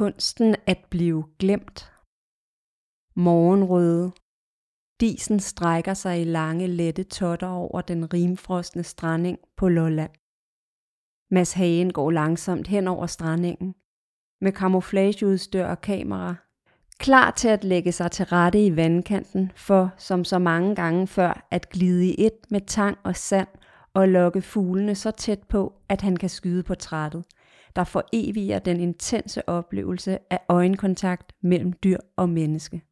Kunsten at blive glemt. Morgenrøde. Disen strækker sig i lange, lette totter over den rimfrostne stranding på Lolland. Mads Hagen går langsomt hen over strandingen med kamuflageudstyr og kamera, klar til at lægge sig til rette i vandkanten for, som så mange gange før, at glide i et med tang og sand og lokke fuglene så tæt på, at han kan skyde portrættet, der foreviger den intense oplevelse af øjenkontakt mellem dyr og menneske.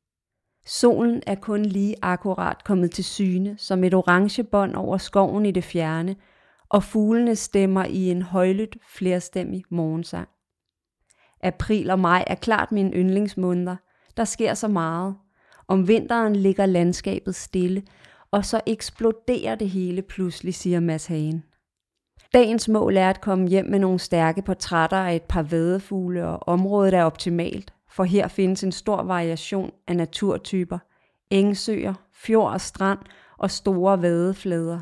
Solen er kun lige akkurat kommet til syne som et orange bånd over skoven i det fjerne, og fuglene stemmer i en højlydt flerstemmig morgensang. April og maj er klart mine yndlingsmåneder. Der sker så meget. Om vinteren ligger landskabet stille, og så eksploderer det hele pludselig, siger Mads Hagen. Dagens mål er at komme hjem med nogle stærke portrætter af et par vadefugle, og området er optimalt, for her findes en stor variation af naturtyper. Engsøer, fjord og strand og store vadeflader.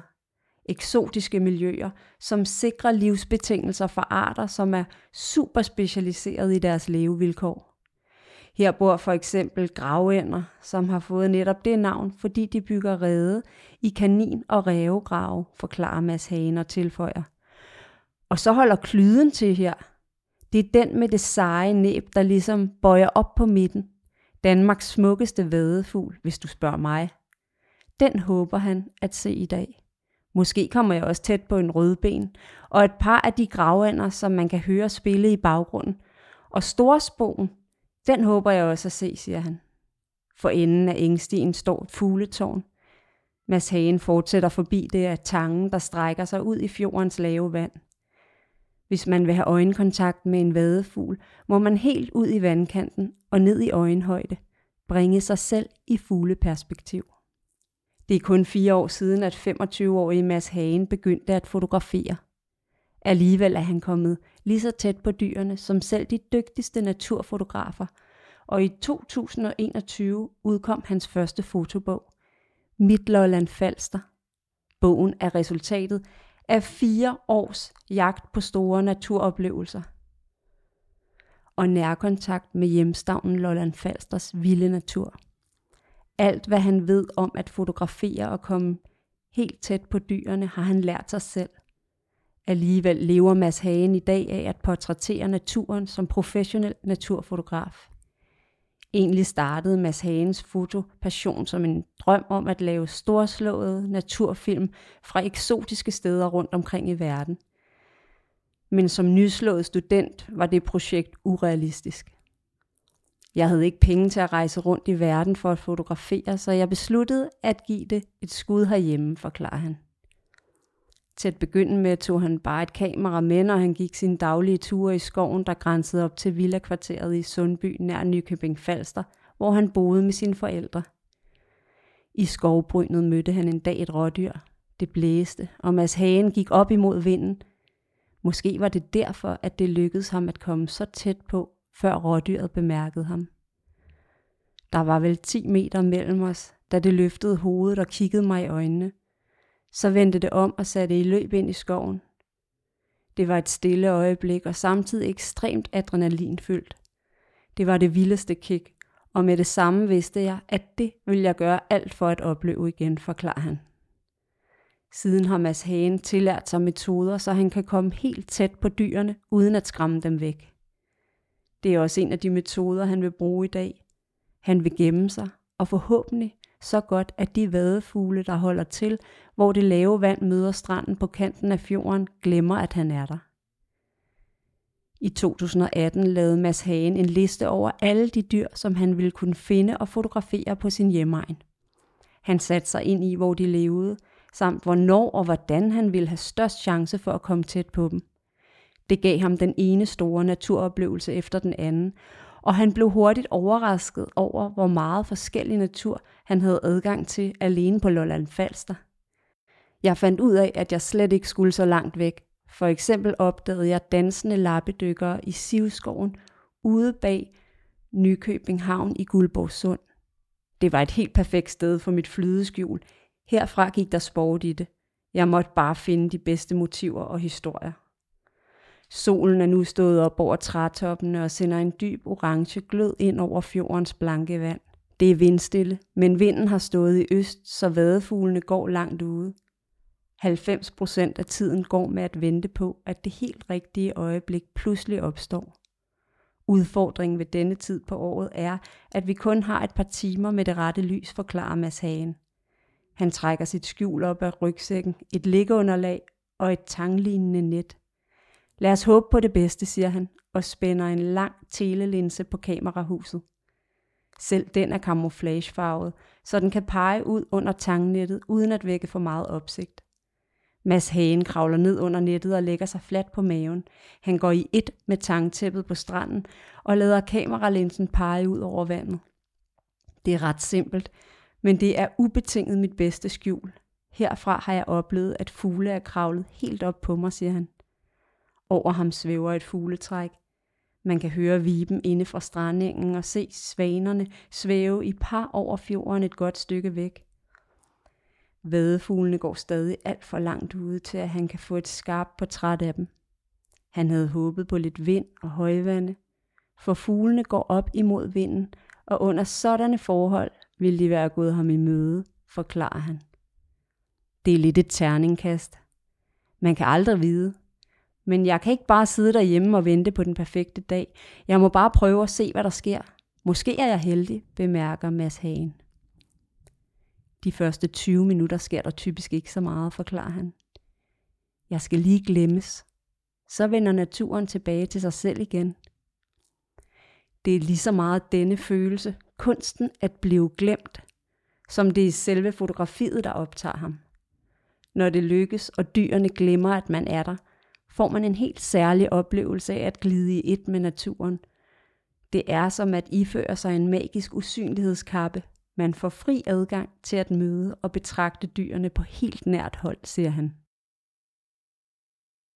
Eksotiske miljøer, som sikrer livsbetingelser for arter, som er super specialiseret i deres levevilkår. Her bor for eksempel gravænder, som har fået netop det navn, fordi de bygger rede i kanin- og rævegrave, forklarer Mads Hagen og tilføjer. Og så holder klyden til her. Det er den med det seje næb, der ligesom bøjer op på midten. Danmarks smukkeste vadefugl, hvis du spørger mig. Den håber han at se i dag. Måske kommer jeg også tæt på en rødben, og et par af de gravænder, som man kan høre spille i baggrunden. Og storspoen, den håber jeg også at se, siger han. For enden af engstien står et fugletårn. Mads Hagen fortsætter forbi det af tangen, der strækker sig ud i fjordens lave vand. Hvis man vil have øjenkontakt med en vadefugl, må man helt ud i vandkanten og ned i øjenhøjde, bringe sig selv i fugleperspektiv. Det er kun fire år siden, at 25-årige Mads Hagen begyndte at fotografere. Alligevel er han kommet lige så tæt på dyrene som selv de dygtigste naturfotografer, og i 2021 udkom hans første fotobog, Mit Lolland Falster. Bogen er resultatet af fire års jagt på store naturoplevelser og nærkontakt med hjemstavnen Lolland Falsters vilde natur. Alt hvad han ved om at fotografere og komme helt tæt på dyrene, har han lært sig selv. Alligevel lever Mads Hagen i dag af at portrættere naturen som professionel naturfotograf. Egentlig startede Mads Hagens fotopassion som en drøm om at lave storslåede naturfilm fra eksotiske steder rundt omkring i verden. Men som nyslået student var det projekt urealistisk. Jeg havde ikke penge til at rejse rundt i verden for at fotografere, så jeg besluttede at give det et skud herhjemme, forklarer han. Til at begynde med tog han bare et kamera med, når han gik sine daglige ture i skoven, der grænsede op til villakvarteret i Sundby nær Nykøbing Falster, hvor han boede med sine forældre. I skovbrynet mødte han en dag et rådyr. Det blæste, og Mads Hagen gik op imod vinden. Måske var det derfor, at det lykkedes ham at komme så tæt på, før rådyret bemærkede ham. Der var vel 10 meter mellem os, da det løftede hovedet og kiggede mig i øjnene – så vendte det om og satte i løb ind i skoven. Det var et stille øjeblik og samtidig ekstremt adrenalinfyldt. Det var det vildeste kick, og med det samme vidste jeg, at det ville jeg gøre alt for at opleve igen, forklarer han. Siden har Mads Hagen tillært sig metoder, så han kan komme helt tæt på dyrene, uden at skræmme dem væk. Det er også en af de metoder, han vil bruge i dag. Han vil gemme sig, og forhåbentlig så godt, at de vadefugle, der holder til, hvor det lave vand møder stranden på kanten af fjorden, glemmer, at han er der. I 2018 lavede Mads Hagen en liste over alle de dyr, som han ville kunne finde og fotografere på sin hjemmeegn. Han satte sig ind i, hvor de levede, samt hvornår og hvordan han ville have størst chance for at komme tæt på dem. Det gav ham den ene store naturoplevelse efter den anden, og han blev hurtigt overrasket over, hvor meget forskellig natur han havde adgang til alene på Lolland Falster. Jeg fandt ud af, at jeg slet ikke skulle så langt væk. For eksempel opdagede jeg dansende lappedykkere i Sivskoven ude bag Nykøbing Havn i Guldborgsund. Det var et helt perfekt sted for mit flydeskjul. Herfra gik der sport i det. Jeg måtte bare finde de bedste motiver og historier. Solen er nu stået op over trætoppene og sender en dyb orange glød ind over fjordens blanke vand. Det er vindstille, men vinden har stået i øst, så vadefuglene går langt ude. 90 procent af tiden går med at vente på, at det helt rigtige øjeblik pludselig opstår. Udfordringen ved denne tid på året er, at vi kun har et par timer med det rette lys, forklarer Mads Hagen. Han trækker sit skjul op af rygsækken, et liggeunderlag og et tanglignende net. Lad os håbe på det bedste, siger han, og spænder en lang telelinse på kamerahuset. Selv den er camouflagefarvet, så den kan pege ud under tangnettet, uden at vække for meget opsigt. Mads Hagen kravler ned under nettet og lægger sig fladt på maven. Han går i et med tangtæppet på stranden og lader kameralinsen pege ud over vandet. Det er ret simpelt, men det er ubetinget mit bedste skjul. Herfra har jeg oplevet, at fugle er kravlet helt op på mig, siger han. Over ham svæver et fugletræk. Man kan høre viben inde fra strandingen og se svanerne svæve i par over fjorden et godt stykke væk. Vadefuglene går stadig alt for langt ude til, at han kan få et skarpt portræt af dem. Han havde håbet på lidt vind og højvande, for fuglene går op imod vinden, og under sådanne forhold ville de være gået ham i møde, forklarer han. Det er lidt et terningkast. Man kan aldrig vide. Men jeg kan ikke bare sidde derhjemme og vente på den perfekte dag. Jeg må bare prøve at se, hvad der sker. Måske er jeg heldig, bemærker Mads Hagen. De første 20 minutter sker der typisk ikke så meget, forklarer han. Jeg skal lige glemmes. Så vender naturen tilbage til sig selv igen. Det er lige så meget denne følelse, kunsten at blive glemt, som det er selve fotografiet, der optager ham. Når det lykkes, og dyrene glemmer, at man er der, får man en helt særlig oplevelse af at glide i et med naturen. Det er som at iføre sig en magisk usynlighedskappe, man får fri adgang til at møde og betragte dyrene på helt nært hold, siger han.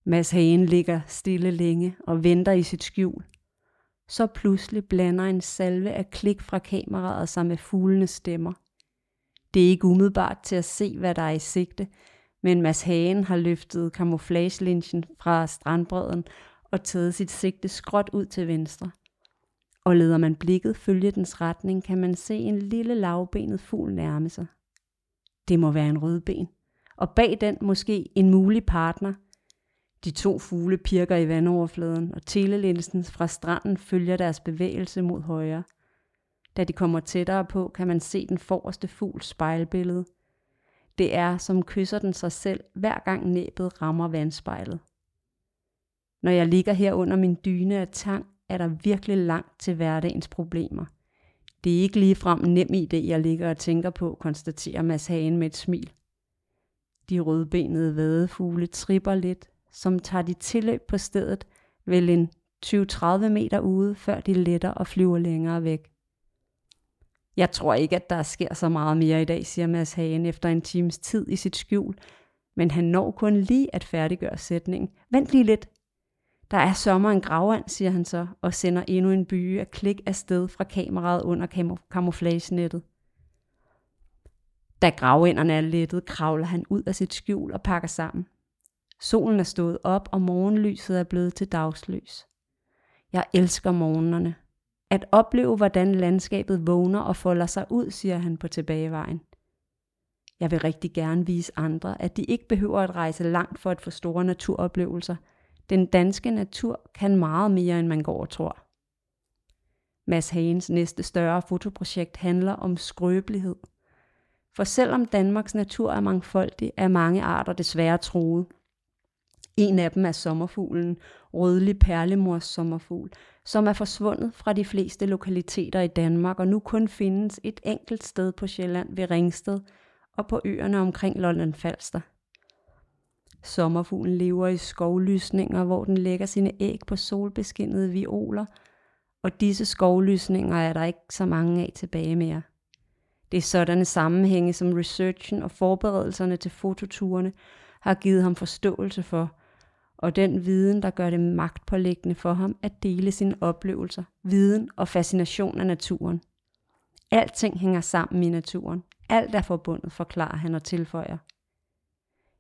Mads Hagen ligger stille længe og venter i sit skjul. Så pludselig blander en salve af klik fra kameraet sig med fuglenes stemmer. Det er ikke umiddelbart til at se, hvad der er i sigte, men Mads Hagen har løftet kamuflagelinjen fra strandbredden og taget sit sigte skråt ud til venstre og leder man blikket følge dens retning, kan man se en lille lavbenet fugl nærme sig. Det må være en rødben, og bag den måske en mulig partner. De to fugle pirker i vandoverfladen, og telelinsen fra stranden følger deres bevægelse mod højre. Da de kommer tættere på, kan man se den forreste fugls spejlbillede. Det er, som kysser den sig selv, hver gang næbet rammer vandspejlet. Når jeg ligger her under min dyne af tang, er der virkelig langt til hverdagens problemer. Det er ikke lige frem nem idé, jeg ligger og tænker på, konstaterer Mads Hagen med et smil. De rødbenede vadefugle tripper lidt, som tager de tilløb på stedet, vel en 20-30 meter ude, før de letter og flyver længere væk. Jeg tror ikke, at der sker så meget mere i dag, siger Mads Hagen efter en times tid i sit skjul, men han når kun lige at færdiggøre sætningen. Vent lige lidt, der er sommer en gravand, siger han så, og sender endnu en byge af klik afsted fra kameraet under kamuf- camouflagenettet. Da gravænderne er lettet, kravler han ud af sit skjul og pakker sammen. Solen er stået op, og morgenlyset er blevet til dagslys. Jeg elsker morgenerne. At opleve, hvordan landskabet vågner og folder sig ud, siger han på tilbagevejen. Jeg vil rigtig gerne vise andre, at de ikke behøver at rejse langt for at få store naturoplevelser – den danske natur kan meget mere, end man går og tror. Mads Hagens næste større fotoprojekt handler om skrøbelighed. For selvom Danmarks natur er mangfoldig, er mange arter desværre truet en af dem er sommerfuglen, rødlig perlemors sommerfugl, som er forsvundet fra de fleste lokaliteter i Danmark og nu kun findes et enkelt sted på Sjælland ved Ringsted og på øerne omkring Lolland Falster. Sommerfuglen lever i skovlysninger, hvor den lægger sine æg på solbeskinnede violer, og disse skovlysninger er der ikke så mange af tilbage mere. Det er sådanne sammenhænge, som researchen og forberedelserne til fototurene har givet ham forståelse for, og den viden, der gør det magtpålæggende for ham at dele sine oplevelser, viden og fascination af naturen. Alting hænger sammen i naturen. Alt er forbundet, forklarer han og tilføjer.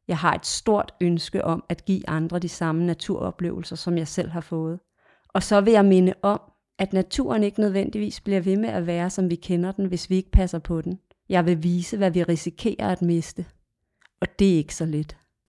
Jeg har et stort ønske om at give andre de samme naturoplevelser, som jeg selv har fået. Og så vil jeg minde om, at naturen ikke nødvendigvis bliver ved med at være, som vi kender den, hvis vi ikke passer på den. Jeg vil vise, hvad vi risikerer at miste. Og det er ikke så let.